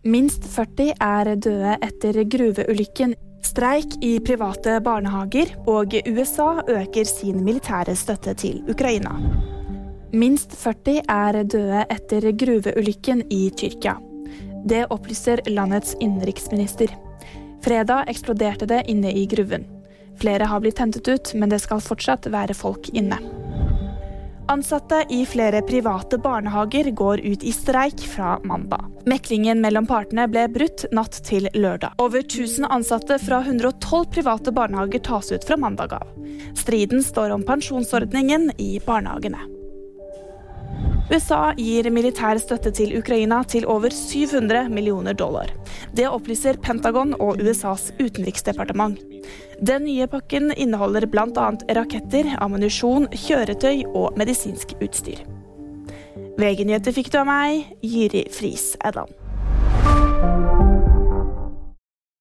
Minst 40 er døde etter gruveulykken. Streik i private barnehager, og USA øker sin militære støtte til Ukraina. Minst 40 er døde etter gruveulykken i Tyrkia. Det opplyser landets innenriksminister. Fredag eksploderte det inne i gruven. Flere har blitt hentet ut, men det skal fortsatt være folk inne. Ansatte i flere private barnehager går ut i streik fra mandag. Meklingen mellom partene ble brutt natt til lørdag. Over 1000 ansatte fra 112 private barnehager tas ut fra mandag av. Striden står om pensjonsordningen i barnehagene. USA gir militær støtte til Ukraina til over 700 millioner dollar. Det opplyser Pentagon og USAs utenriksdepartement. Den nye pakken inneholder bl.a. raketter, ammunisjon, kjøretøy og medisinsk utstyr. VG-nyheter fikk du av meg, Jyri Friis Edland.